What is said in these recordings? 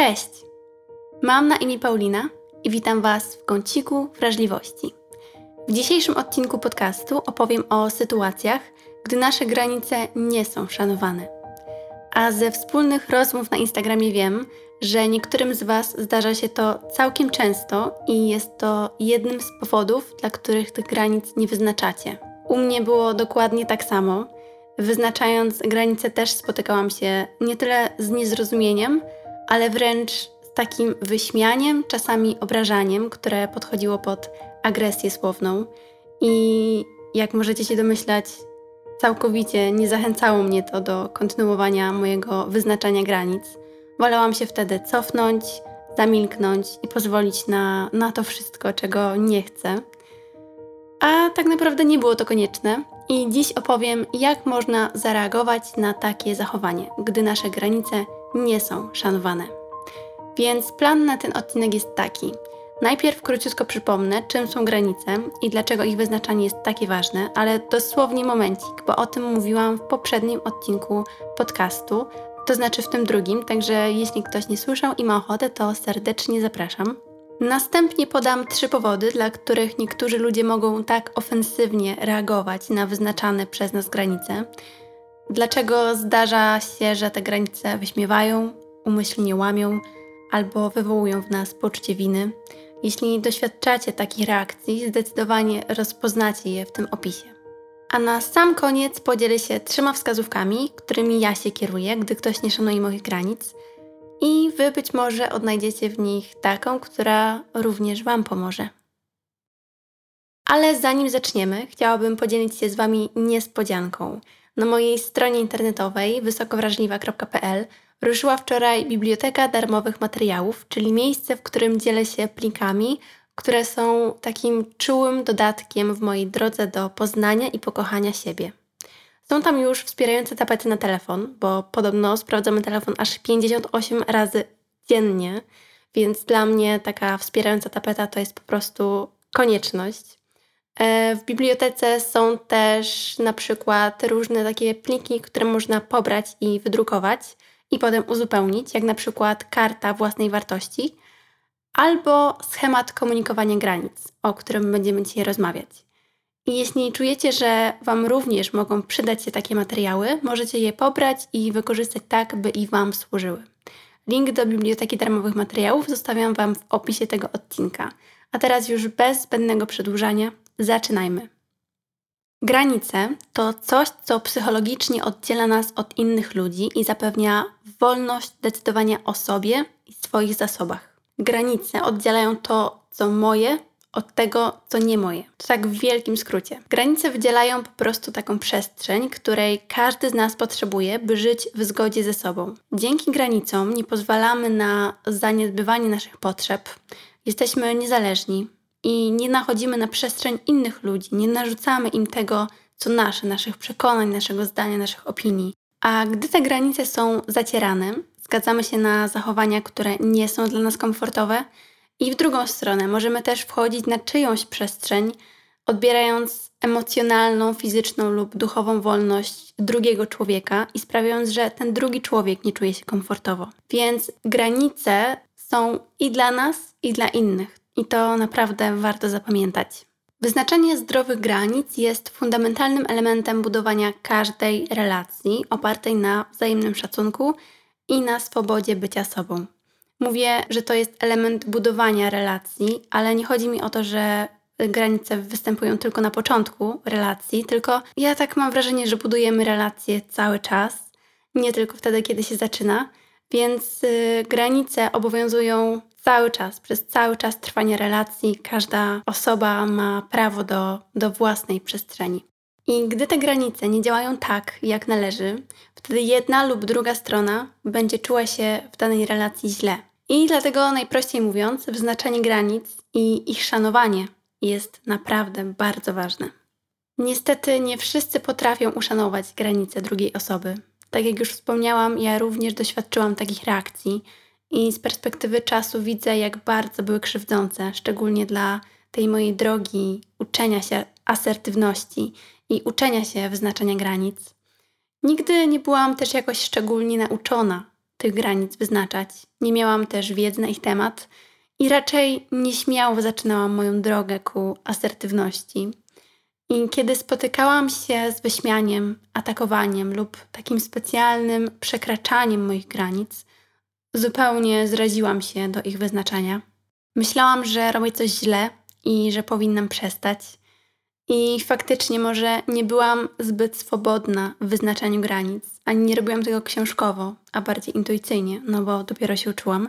Cześć! Mam na imię Paulina i witam Was w kąciku wrażliwości. W dzisiejszym odcinku podcastu opowiem o sytuacjach, gdy nasze granice nie są szanowane. A ze wspólnych rozmów na Instagramie wiem, że niektórym z Was zdarza się to całkiem często i jest to jednym z powodów, dla których tych granic nie wyznaczacie. U mnie było dokładnie tak samo. Wyznaczając granice też spotykałam się nie tyle z niezrozumieniem, ale wręcz z takim wyśmianiem, czasami obrażaniem, które podchodziło pod agresję słowną. I jak możecie się domyślać, całkowicie nie zachęcało mnie to do kontynuowania mojego wyznaczania granic. Wolałam się wtedy cofnąć, zamilknąć i pozwolić na, na to wszystko, czego nie chcę. A tak naprawdę nie było to konieczne i dziś opowiem, jak można zareagować na takie zachowanie, gdy nasze granice nie są szanowane. Więc plan na ten odcinek jest taki. Najpierw króciutko przypomnę, czym są granice i dlaczego ich wyznaczanie jest takie ważne, ale dosłownie momencik, bo o tym mówiłam w poprzednim odcinku podcastu, to znaczy w tym drugim, także jeśli ktoś nie słyszał i ma ochotę, to serdecznie zapraszam. Następnie podam trzy powody, dla których niektórzy ludzie mogą tak ofensywnie reagować na wyznaczane przez nas granice. Dlaczego zdarza się, że te granice wyśmiewają, umyślnie łamią albo wywołują w nas poczucie winy. Jeśli doświadczacie takich reakcji, zdecydowanie rozpoznacie je w tym opisie. A na sam koniec podzielę się trzema wskazówkami, którymi ja się kieruję, gdy ktoś nie szanuje moich granic – i Wy być może odnajdziecie w nich taką, która również Wam pomoże. Ale zanim zaczniemy, chciałabym podzielić się z Wami niespodzianką. Na mojej stronie internetowej wysokowrażliwa.pl ruszyła wczoraj Biblioteka Darmowych Materiałów, czyli miejsce, w którym dzielę się plikami, które są takim czułym dodatkiem w mojej drodze do poznania i pokochania siebie. Są tam już wspierające tapety na telefon, bo podobno sprawdzamy telefon aż 58 razy dziennie, więc dla mnie taka wspierająca tapeta to jest po prostu konieczność. E, w bibliotece są też na przykład różne takie pliki, które można pobrać i wydrukować i potem uzupełnić, jak na przykład karta własnej wartości albo schemat komunikowania granic, o którym będziemy dzisiaj rozmawiać. I jeśli czujecie, że Wam również mogą przydać się takie materiały, możecie je pobrać i wykorzystać tak, by i Wam służyły. Link do biblioteki darmowych materiałów zostawiam Wam w opisie tego odcinka. A teraz już bez zbędnego przedłużania, zaczynajmy. Granice to coś, co psychologicznie oddziela nas od innych ludzi i zapewnia wolność decydowania o sobie i swoich zasobach. Granice oddzielają to, co moje od tego, co nie moje. To tak w wielkim skrócie. Granice wydzielają po prostu taką przestrzeń, której każdy z nas potrzebuje, by żyć w zgodzie ze sobą. Dzięki granicom nie pozwalamy na zaniedbywanie naszych potrzeb. Jesteśmy niezależni i nie nachodzimy na przestrzeń innych ludzi, nie narzucamy im tego, co nasze, naszych przekonań, naszego zdania, naszych opinii. A gdy te granice są zacierane, zgadzamy się na zachowania, które nie są dla nas komfortowe, i w drugą stronę możemy też wchodzić na czyjąś przestrzeń, odbierając emocjonalną, fizyczną lub duchową wolność drugiego człowieka i sprawiając, że ten drugi człowiek nie czuje się komfortowo. Więc granice są i dla nas, i dla innych. I to naprawdę warto zapamiętać. Wyznaczanie zdrowych granic jest fundamentalnym elementem budowania każdej relacji opartej na wzajemnym szacunku i na swobodzie bycia sobą. Mówię, że to jest element budowania relacji, ale nie chodzi mi o to, że granice występują tylko na początku relacji, tylko ja tak mam wrażenie, że budujemy relacje cały czas, nie tylko wtedy, kiedy się zaczyna, więc y, granice obowiązują cały czas, przez cały czas trwania relacji. Każda osoba ma prawo do, do własnej przestrzeni. I gdy te granice nie działają tak, jak należy, wtedy jedna lub druga strona będzie czuła się w danej relacji źle. I dlatego najprościej mówiąc, wyznaczanie granic i ich szanowanie jest naprawdę bardzo ważne. Niestety nie wszyscy potrafią uszanować granice drugiej osoby. Tak jak już wspomniałam, ja również doświadczyłam takich reakcji i z perspektywy czasu widzę, jak bardzo były krzywdzące, szczególnie dla tej mojej drogi uczenia się asertywności i uczenia się wyznaczania granic. Nigdy nie byłam też jakoś szczególnie nauczona tych granic wyznaczać. Nie miałam też wiedzy na ich temat i raczej nieśmiało zaczynałam moją drogę ku asertywności. I kiedy spotykałam się z wyśmianiem, atakowaniem lub takim specjalnym przekraczaniem moich granic, zupełnie zraziłam się do ich wyznaczania. Myślałam, że robię coś źle i że powinnam przestać. I faktycznie może nie byłam zbyt swobodna w wyznaczaniu granic, ani nie robiłam tego książkowo, a bardziej intuicyjnie, no bo dopiero się uczyłam,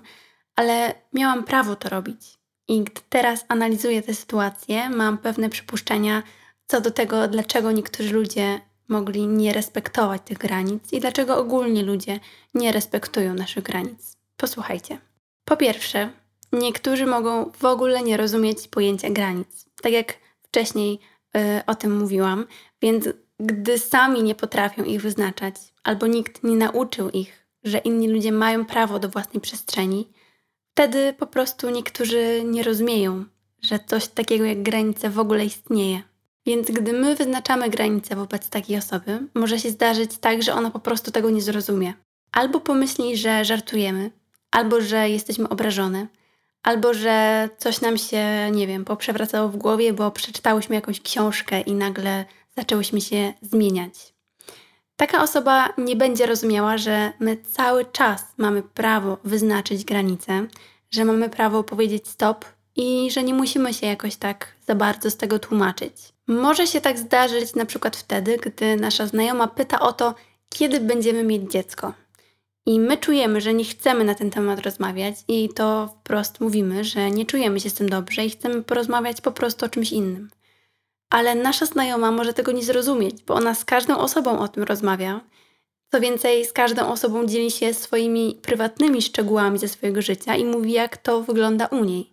ale miałam prawo to robić. I gdy teraz analizuję tę sytuację, mam pewne przypuszczenia co do tego, dlaczego niektórzy ludzie mogli nie respektować tych granic i dlaczego ogólnie ludzie nie respektują naszych granic. Posłuchajcie. Po pierwsze, niektórzy mogą w ogóle nie rozumieć pojęcia granic. Tak jak wcześniej y, o tym mówiłam, więc gdy sami nie potrafią ich wyznaczać, albo nikt nie nauczył ich, że inni ludzie mają prawo do własnej przestrzeni, wtedy po prostu niektórzy nie rozumieją, że coś takiego jak granice w ogóle istnieje. Więc gdy my wyznaczamy granice wobec takiej osoby, może się zdarzyć tak, że ona po prostu tego nie zrozumie. Albo pomyśli, że żartujemy, albo że jesteśmy obrażone, albo że coś nam się, nie wiem, poprzewracało w głowie, bo przeczytałyśmy jakąś książkę i nagle zaczęłyśmy się zmieniać. Taka osoba nie będzie rozumiała, że my cały czas mamy prawo wyznaczyć granice, że mamy prawo powiedzieć stop i że nie musimy się jakoś tak za bardzo z tego tłumaczyć. Może się tak zdarzyć na przykład wtedy, gdy nasza znajoma pyta o to, kiedy będziemy mieć dziecko. I my czujemy, że nie chcemy na ten temat rozmawiać, i to wprost mówimy, że nie czujemy się z tym dobrze i chcemy porozmawiać po prostu o czymś innym. Ale nasza znajoma może tego nie zrozumieć, bo ona z każdą osobą o tym rozmawia. Co więcej, z każdą osobą dzieli się swoimi prywatnymi szczegółami ze swojego życia i mówi, jak to wygląda u niej.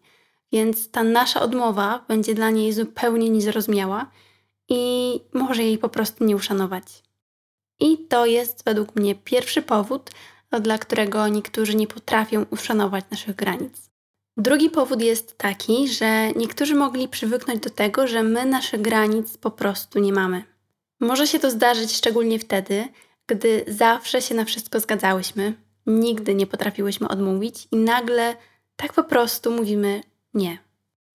Więc ta nasza odmowa będzie dla niej zupełnie niezrozumiała i może jej po prostu nie uszanować. I to jest według mnie pierwszy powód, dla którego niektórzy nie potrafią uszanować naszych granic. Drugi powód jest taki, że niektórzy mogli przywyknąć do tego, że my naszych granic po prostu nie mamy. Może się to zdarzyć szczególnie wtedy, gdy zawsze się na wszystko zgadzałyśmy, nigdy nie potrafiłyśmy odmówić i nagle tak po prostu mówimy nie.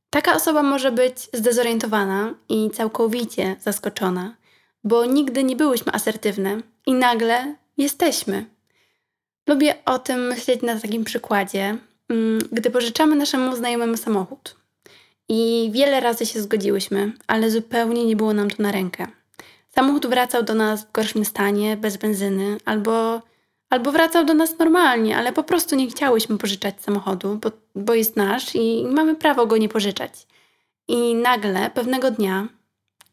Taka osoba może być zdezorientowana i całkowicie zaskoczona, bo nigdy nie byłyśmy asertywne i nagle jesteśmy. Lubię o tym myśleć na takim przykładzie, mm, gdy pożyczamy naszemu znajomemu samochód. I wiele razy się zgodziłyśmy, ale zupełnie nie było nam to na rękę. Samochód wracał do nas w gorszym stanie, bez benzyny, albo Albo wracał do nas normalnie, ale po prostu nie chciałyśmy pożyczać samochodu, bo, bo jest nasz i mamy prawo go nie pożyczać. I nagle pewnego dnia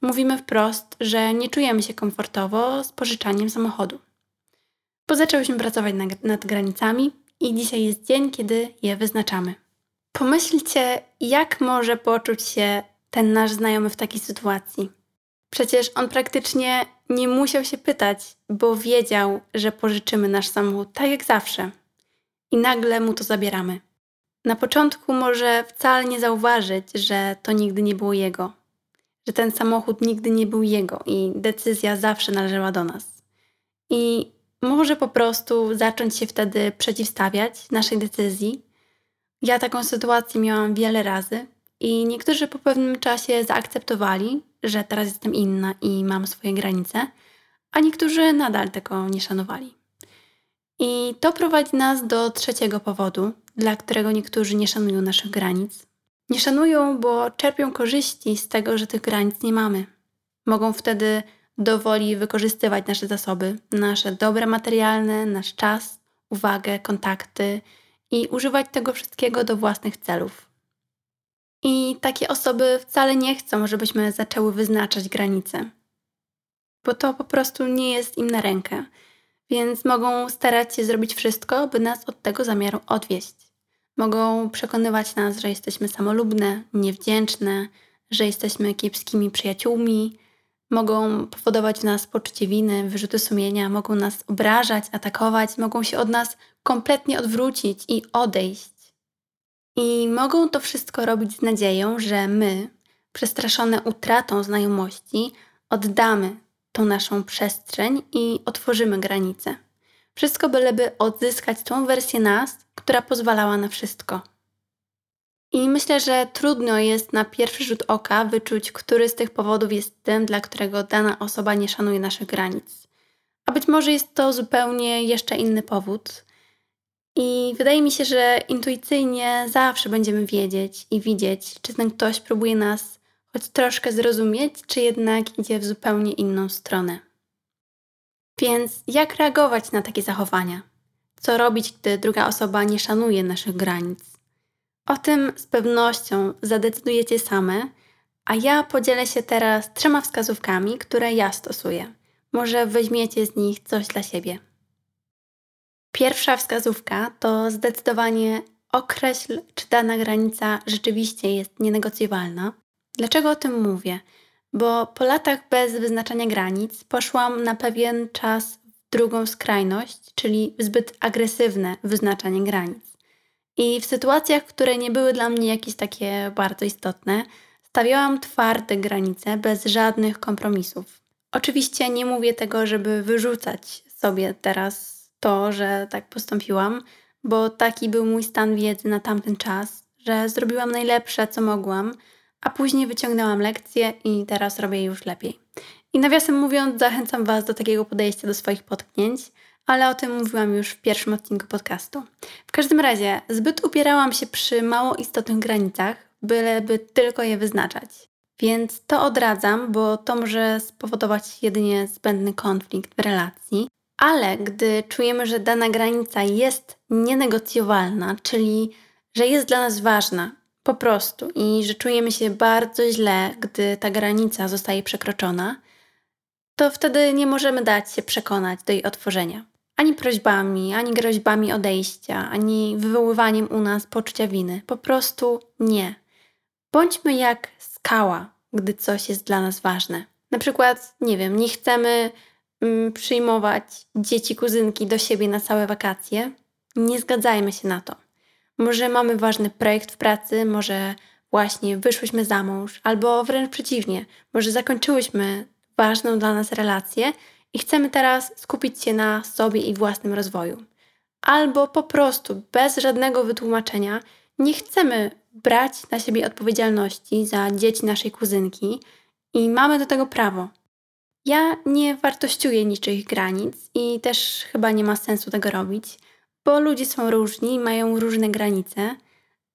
mówimy wprost, że nie czujemy się komfortowo z pożyczaniem samochodu. Bo zaczęłyśmy pracować nad, nad granicami i dzisiaj jest dzień, kiedy je wyznaczamy. Pomyślcie, jak może poczuć się ten nasz znajomy w takiej sytuacji. Przecież on praktycznie nie musiał się pytać, bo wiedział, że pożyczymy nasz samochód tak jak zawsze. I nagle mu to zabieramy. Na początku może wcale nie zauważyć, że to nigdy nie było jego, że ten samochód nigdy nie był jego i decyzja zawsze należała do nas. I może po prostu zacząć się wtedy przeciwstawiać naszej decyzji. Ja taką sytuację miałam wiele razy i niektórzy po pewnym czasie zaakceptowali, że teraz jestem inna i mam swoje granice, a niektórzy nadal tego nie szanowali. I to prowadzi nas do trzeciego powodu, dla którego niektórzy nie szanują naszych granic. Nie szanują, bo czerpią korzyści z tego, że tych granic nie mamy. Mogą wtedy dowoli wykorzystywać nasze zasoby, nasze dobre materialne, nasz czas, uwagę, kontakty i używać tego wszystkiego do własnych celów. I takie osoby wcale nie chcą, żebyśmy zaczęły wyznaczać granice, bo to po prostu nie jest im na rękę, więc mogą starać się zrobić wszystko, by nas od tego zamiaru odwieść. Mogą przekonywać nas, że jesteśmy samolubne, niewdzięczne, że jesteśmy kiepskimi przyjaciółmi, mogą powodować w nas poczucie winy, wyrzuty sumienia, mogą nas obrażać, atakować, mogą się od nas kompletnie odwrócić i odejść. I mogą to wszystko robić z nadzieją, że my, przestraszone utratą znajomości, oddamy tą naszą przestrzeń i otworzymy granice. Wszystko byleby odzyskać tą wersję nas, która pozwalała na wszystko. I myślę, że trudno jest na pierwszy rzut oka wyczuć, który z tych powodów jest tym, dla którego dana osoba nie szanuje naszych granic. A być może jest to zupełnie jeszcze inny powód. I wydaje mi się, że intuicyjnie zawsze będziemy wiedzieć i widzieć, czy ten ktoś próbuje nas choć troszkę zrozumieć, czy jednak idzie w zupełnie inną stronę. Więc jak reagować na takie zachowania? Co robić, gdy druga osoba nie szanuje naszych granic? O tym z pewnością zadecydujecie same, a ja podzielę się teraz trzema wskazówkami, które ja stosuję. Może weźmiecie z nich coś dla siebie. Pierwsza wskazówka to zdecydowanie określ, czy dana granica rzeczywiście jest nienegocjowalna. Dlaczego o tym mówię? Bo po latach bez wyznaczania granic poszłam na pewien czas w drugą skrajność, czyli zbyt agresywne wyznaczanie granic. I w sytuacjach, które nie były dla mnie jakieś takie bardzo istotne, stawiałam twarde granice bez żadnych kompromisów. Oczywiście nie mówię tego, żeby wyrzucać sobie teraz to, że tak postąpiłam, bo taki był mój stan wiedzy na tamten czas, że zrobiłam najlepsze, co mogłam, a później wyciągnęłam lekcję i teraz robię już lepiej. I nawiasem mówiąc, zachęcam Was do takiego podejścia do swoich potknięć, ale o tym mówiłam już w pierwszym odcinku podcastu. W każdym razie, zbyt upierałam się przy mało istotnych granicach, byleby tylko je wyznaczać. Więc to odradzam, bo to może spowodować jedynie zbędny konflikt w relacji. Ale gdy czujemy, że dana granica jest nienegocjowalna, czyli że jest dla nas ważna po prostu i że czujemy się bardzo źle, gdy ta granica zostaje przekroczona, to wtedy nie możemy dać się przekonać do jej otworzenia. Ani prośbami, ani groźbami odejścia, ani wywoływaniem u nas poczucia winy. Po prostu nie. Bądźmy jak skała, gdy coś jest dla nas ważne. Na przykład, nie wiem, nie chcemy przyjmować dzieci kuzynki do siebie na całe wakacje. Nie zgadzajmy się na to. Może mamy ważny projekt w pracy, może właśnie wyszłyśmy za mąż, albo wręcz przeciwnie, może zakończyłyśmy ważną dla nas relację i chcemy teraz skupić się na sobie i własnym rozwoju. Albo po prostu bez żadnego wytłumaczenia nie chcemy brać na siebie odpowiedzialności za dzieci naszej kuzynki i mamy do tego prawo. Ja nie wartościuję niczych granic i też chyba nie ma sensu tego robić, bo ludzie są różni mają różne granice.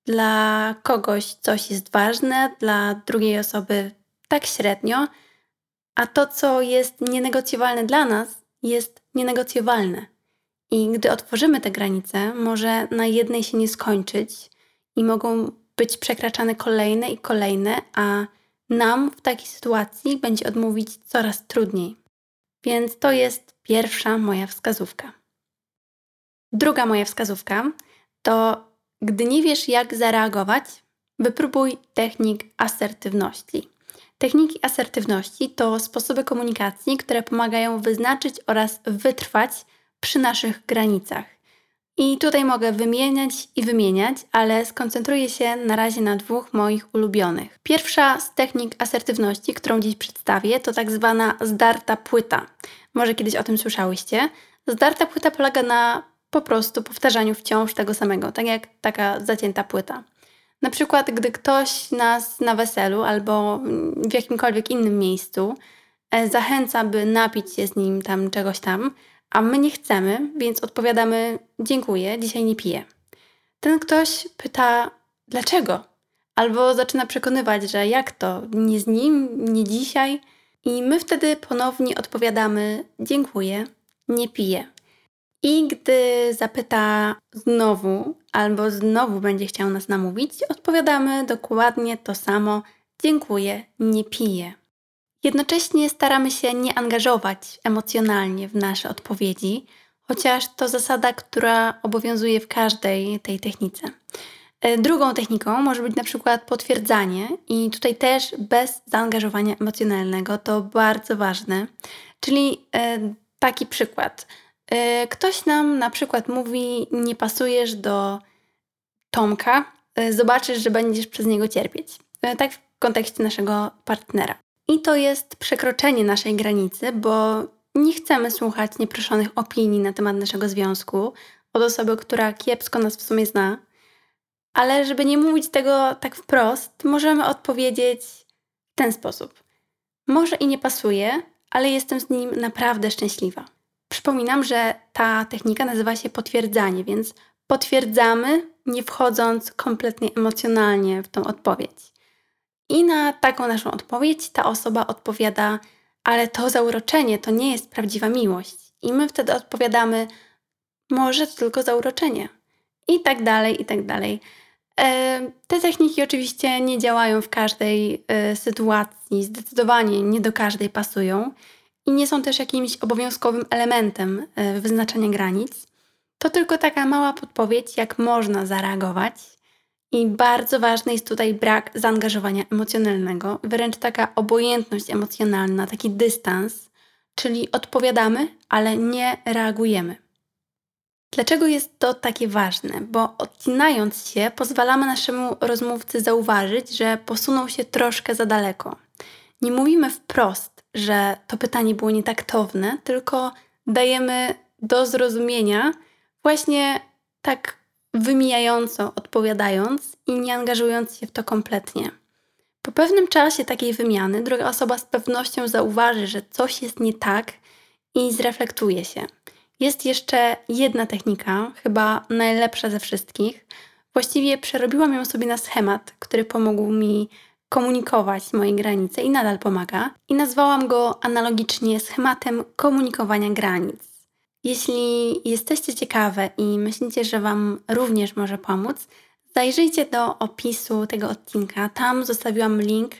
Dla kogoś coś jest ważne, dla drugiej osoby tak średnio, a to, co jest nienegocjowalne dla nas, jest nienegocjowalne. I gdy otworzymy te granice, może na jednej się nie skończyć i mogą być przekraczane kolejne i kolejne, a nam w takiej sytuacji będzie odmówić coraz trudniej. Więc to jest pierwsza moja wskazówka. Druga moja wskazówka to, gdy nie wiesz, jak zareagować, wypróbuj technik asertywności. Techniki asertywności to sposoby komunikacji, które pomagają wyznaczyć oraz wytrwać przy naszych granicach. I tutaj mogę wymieniać i wymieniać, ale skoncentruję się na razie na dwóch moich ulubionych. Pierwsza z technik asertywności, którą dziś przedstawię, to tak zwana zdarta płyta. Może kiedyś o tym słyszałyście. Zdarta płyta polega na po prostu powtarzaniu wciąż tego samego, tak jak taka zacięta płyta. Na przykład, gdy ktoś nas na weselu albo w jakimkolwiek innym miejscu e, zachęca, by napić się z nim tam czegoś tam, a my nie chcemy, więc odpowiadamy: Dziękuję, dzisiaj nie piję. Ten ktoś pyta: Dlaczego? Albo zaczyna przekonywać, że jak to, nie z nim, nie dzisiaj. I my wtedy ponownie odpowiadamy: Dziękuję, nie piję. I gdy zapyta znowu, albo znowu będzie chciał nas namówić, odpowiadamy dokładnie to samo: Dziękuję, nie piję. Jednocześnie staramy się nie angażować emocjonalnie w nasze odpowiedzi, chociaż to zasada, która obowiązuje w każdej tej technice. E, drugą techniką może być na przykład potwierdzanie, i tutaj też bez zaangażowania emocjonalnego to bardzo ważne. Czyli e, taki przykład. E, ktoś nam na przykład mówi: Nie pasujesz do Tomka, zobaczysz, że będziesz przez niego cierpieć. Tak w kontekście naszego partnera. I to jest przekroczenie naszej granicy, bo nie chcemy słuchać nieproszonych opinii na temat naszego związku od osoby, która kiepsko nas w sumie zna. Ale żeby nie mówić tego tak wprost, możemy odpowiedzieć w ten sposób. Może i nie pasuje, ale jestem z nim naprawdę szczęśliwa. Przypominam, że ta technika nazywa się potwierdzanie, więc potwierdzamy, nie wchodząc kompletnie emocjonalnie w tą odpowiedź. I na taką naszą odpowiedź ta osoba odpowiada: Ale to zauroczenie to nie jest prawdziwa miłość. I my wtedy odpowiadamy: Może to tylko zauroczenie. I tak dalej, i tak dalej. E, te techniki oczywiście nie działają w każdej e, sytuacji, zdecydowanie nie do każdej pasują i nie są też jakimś obowiązkowym elementem e, wyznaczania granic. To tylko taka mała podpowiedź, jak można zareagować. I bardzo ważny jest tutaj brak zaangażowania emocjonalnego, wręcz taka obojętność emocjonalna, taki dystans, czyli odpowiadamy, ale nie reagujemy. Dlaczego jest to takie ważne? Bo odcinając się, pozwalamy naszemu rozmówcy zauważyć, że posunął się troszkę za daleko. Nie mówimy wprost, że to pytanie było nietaktowne, tylko dajemy do zrozumienia, właśnie tak wymijająco odpowiadając i nie angażując się w to kompletnie. Po pewnym czasie takiej wymiany druga osoba z pewnością zauważy, że coś jest nie tak i zreflektuje się. Jest jeszcze jedna technika, chyba najlepsza ze wszystkich. Właściwie przerobiłam ją sobie na schemat, który pomógł mi komunikować moje granice i nadal pomaga, i nazwałam go analogicznie schematem komunikowania granic. Jeśli jesteście ciekawe i myślicie, że Wam również może pomóc, zajrzyjcie do opisu tego odcinka. Tam zostawiłam link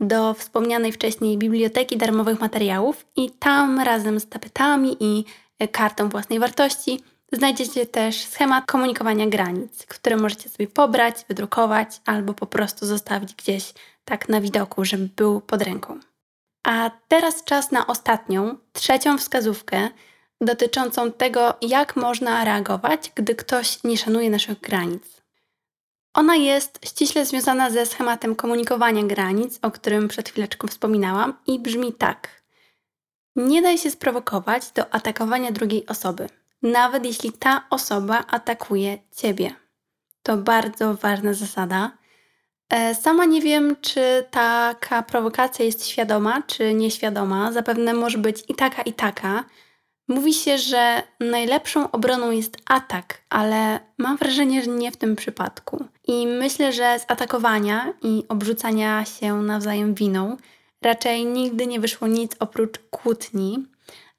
do wspomnianej wcześniej biblioteki darmowych materiałów i tam razem z tapetami i kartą własnej wartości znajdziecie też schemat komunikowania granic, który możecie sobie pobrać, wydrukować albo po prostu zostawić gdzieś tak na widoku, żeby był pod ręką. A teraz czas na ostatnią, trzecią wskazówkę, dotyczącą tego, jak można reagować, gdy ktoś nie szanuje naszych granic. Ona jest ściśle związana ze schematem komunikowania granic, o którym przed chwileczką wspominałam, i brzmi tak. Nie daj się sprowokować do atakowania drugiej osoby, nawet jeśli ta osoba atakuje ciebie. To bardzo ważna zasada. E, sama nie wiem, czy taka prowokacja jest świadoma, czy nieświadoma. Zapewne może być i taka, i taka Mówi się, że najlepszą obroną jest atak, ale mam wrażenie, że nie w tym przypadku. I myślę, że z atakowania i obrzucania się nawzajem winą raczej nigdy nie wyszło nic oprócz kłótni.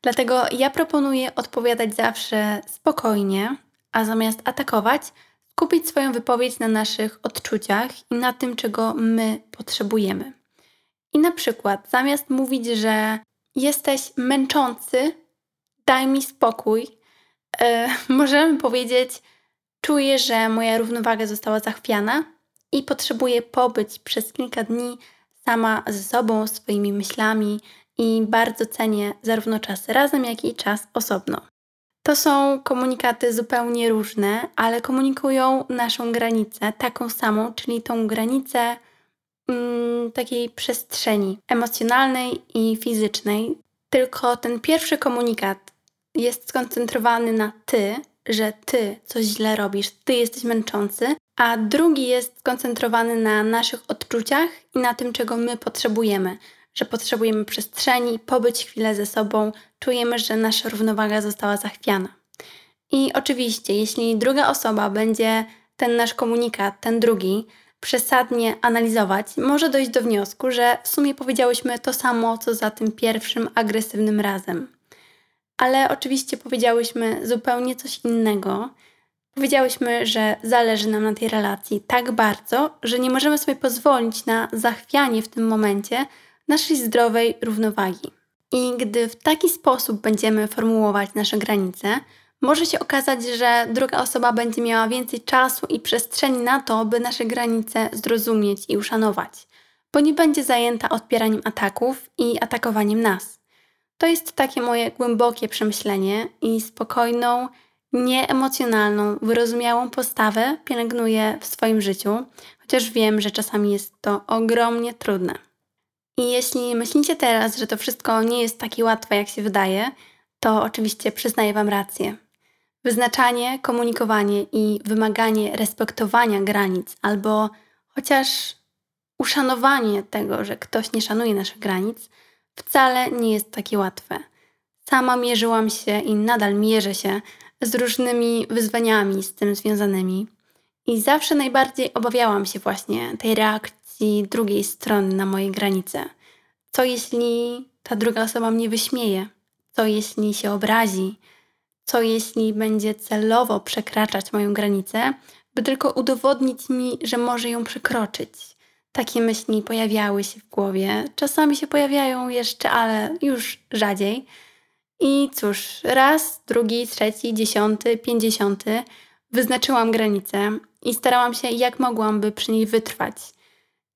Dlatego ja proponuję odpowiadać zawsze spokojnie, a zamiast atakować, skupić swoją wypowiedź na naszych odczuciach i na tym, czego my potrzebujemy. I na przykład, zamiast mówić, że jesteś męczący, daj mi spokój. E, możemy powiedzieć, czuję, że moja równowaga została zachwiana i potrzebuję pobyć przez kilka dni sama ze sobą, swoimi myślami i bardzo cenię zarówno czas razem, jak i czas osobno. To są komunikaty zupełnie różne, ale komunikują naszą granicę taką samą, czyli tą granicę mm, takiej przestrzeni emocjonalnej i fizycznej. Tylko ten pierwszy komunikat jest skoncentrowany na ty, że ty coś źle robisz, ty jesteś męczący, a drugi jest skoncentrowany na naszych odczuciach i na tym, czego my potrzebujemy. Że potrzebujemy przestrzeni, pobyć chwilę ze sobą, czujemy, że nasza równowaga została zachwiana. I oczywiście, jeśli druga osoba będzie ten nasz komunikat, ten drugi, przesadnie analizować, może dojść do wniosku, że w sumie powiedziałyśmy to samo, co za tym pierwszym agresywnym razem ale oczywiście powiedziałyśmy zupełnie coś innego. Powiedziałyśmy, że zależy nam na tej relacji tak bardzo, że nie możemy sobie pozwolić na zachwianie w tym momencie naszej zdrowej równowagi. I gdy w taki sposób będziemy formułować nasze granice, może się okazać, że druga osoba będzie miała więcej czasu i przestrzeni na to, by nasze granice zrozumieć i uszanować, bo nie będzie zajęta odpieraniem ataków i atakowaniem nas. To jest takie moje głębokie przemyślenie i spokojną, nieemocjonalną, wyrozumiałą postawę pielęgnuję w swoim życiu, chociaż wiem, że czasami jest to ogromnie trudne. I jeśli myślicie teraz, że to wszystko nie jest takie łatwe, jak się wydaje, to oczywiście przyznaję Wam rację. Wyznaczanie, komunikowanie i wymaganie respektowania granic, albo chociaż uszanowanie tego, że ktoś nie szanuje naszych granic, wcale nie jest takie łatwe. Sama mierzyłam się i nadal mierzę się z różnymi wyzwaniami z tym związanymi. I zawsze najbardziej obawiałam się właśnie tej reakcji drugiej strony na moje granice. Co jeśli ta druga osoba mnie wyśmieje? Co jeśli się obrazi? Co jeśli będzie celowo przekraczać moją granicę, by tylko udowodnić mi, że może ją przekroczyć? Takie myśli pojawiały się w głowie. Czasami się pojawiają jeszcze, ale już rzadziej. I cóż, raz, drugi, trzeci, dziesiąty, pięćdziesiąty wyznaczyłam granicę i starałam się jak mogłam, by przy niej wytrwać.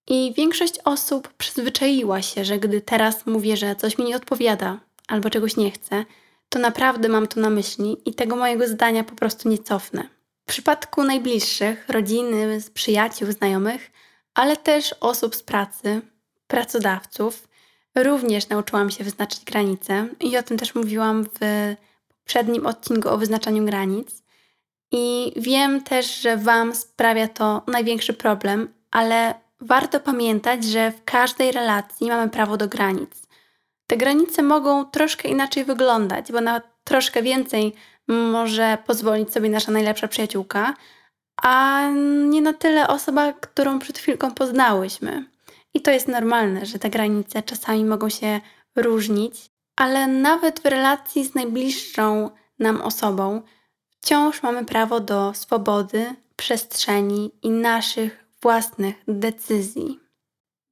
I większość osób przyzwyczaiła się, że gdy teraz mówię, że coś mi nie odpowiada albo czegoś nie chcę, to naprawdę mam to na myśli i tego mojego zdania po prostu nie cofnę. W przypadku najbliższych, rodziny, przyjaciół, znajomych, ale też osób z pracy, pracodawców, również nauczyłam się wyznaczyć granice i o tym też mówiłam w poprzednim odcinku o wyznaczaniu granic. I wiem też, że Wam sprawia to największy problem, ale warto pamiętać, że w każdej relacji mamy prawo do granic. Te granice mogą troszkę inaczej wyglądać, bo na troszkę więcej może pozwolić sobie nasza najlepsza przyjaciółka, a nie na tyle osoba, którą przed chwilką poznałyśmy. I to jest normalne, że te granice czasami mogą się różnić, ale nawet w relacji z najbliższą nam osobą wciąż mamy prawo do swobody, przestrzeni i naszych własnych decyzji.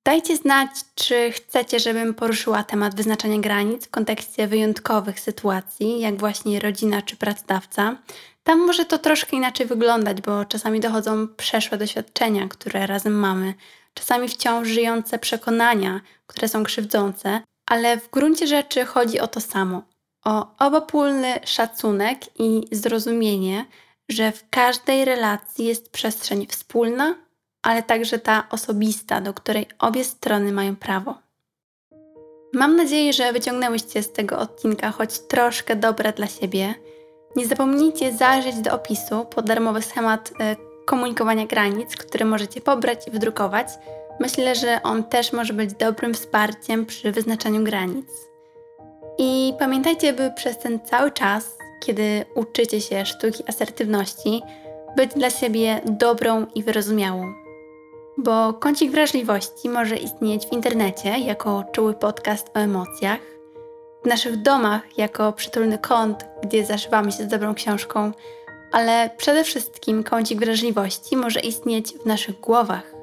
Dajcie znać, czy chcecie, żebym poruszyła temat wyznaczania granic w kontekście wyjątkowych sytuacji, jak właśnie rodzina czy pracodawca. Tam może to troszkę inaczej wyglądać, bo czasami dochodzą przeszłe doświadczenia, które razem mamy, czasami wciąż żyjące przekonania, które są krzywdzące, ale w gruncie rzeczy chodzi o to samo: o obopólny szacunek i zrozumienie, że w każdej relacji jest przestrzeń wspólna, ale także ta osobista, do której obie strony mają prawo. Mam nadzieję, że wyciągnęłyście z tego odcinka choć troszkę dobre dla siebie. Nie zapomnijcie zajrzeć do opisu po darmowy schemat e, komunikowania granic, który możecie pobrać i wydrukować. Myślę, że on też może być dobrym wsparciem przy wyznaczaniu granic. I pamiętajcie, by przez ten cały czas, kiedy uczycie się sztuki asertywności, być dla siebie dobrą i wyrozumiałą. Bo kącik wrażliwości może istnieć w internecie jako czuły podcast o emocjach, w naszych domach jako przytulny kąt, gdzie zaszywamy się z dobrą książką, ale przede wszystkim kącik wrażliwości może istnieć w naszych głowach,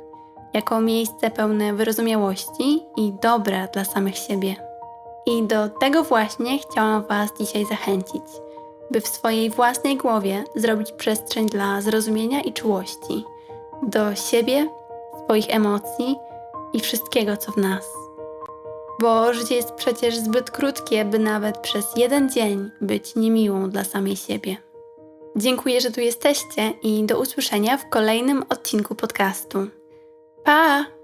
jako miejsce pełne wyrozumiałości i dobra dla samych siebie. I do tego właśnie chciałam Was dzisiaj zachęcić, by w swojej własnej głowie zrobić przestrzeń dla zrozumienia i czułości do siebie, swoich emocji i wszystkiego, co w nas. Bo życie jest przecież zbyt krótkie, by nawet przez jeden dzień być niemiłą dla samej siebie. Dziękuję, że tu jesteście i do usłyszenia w kolejnym odcinku podcastu. Pa!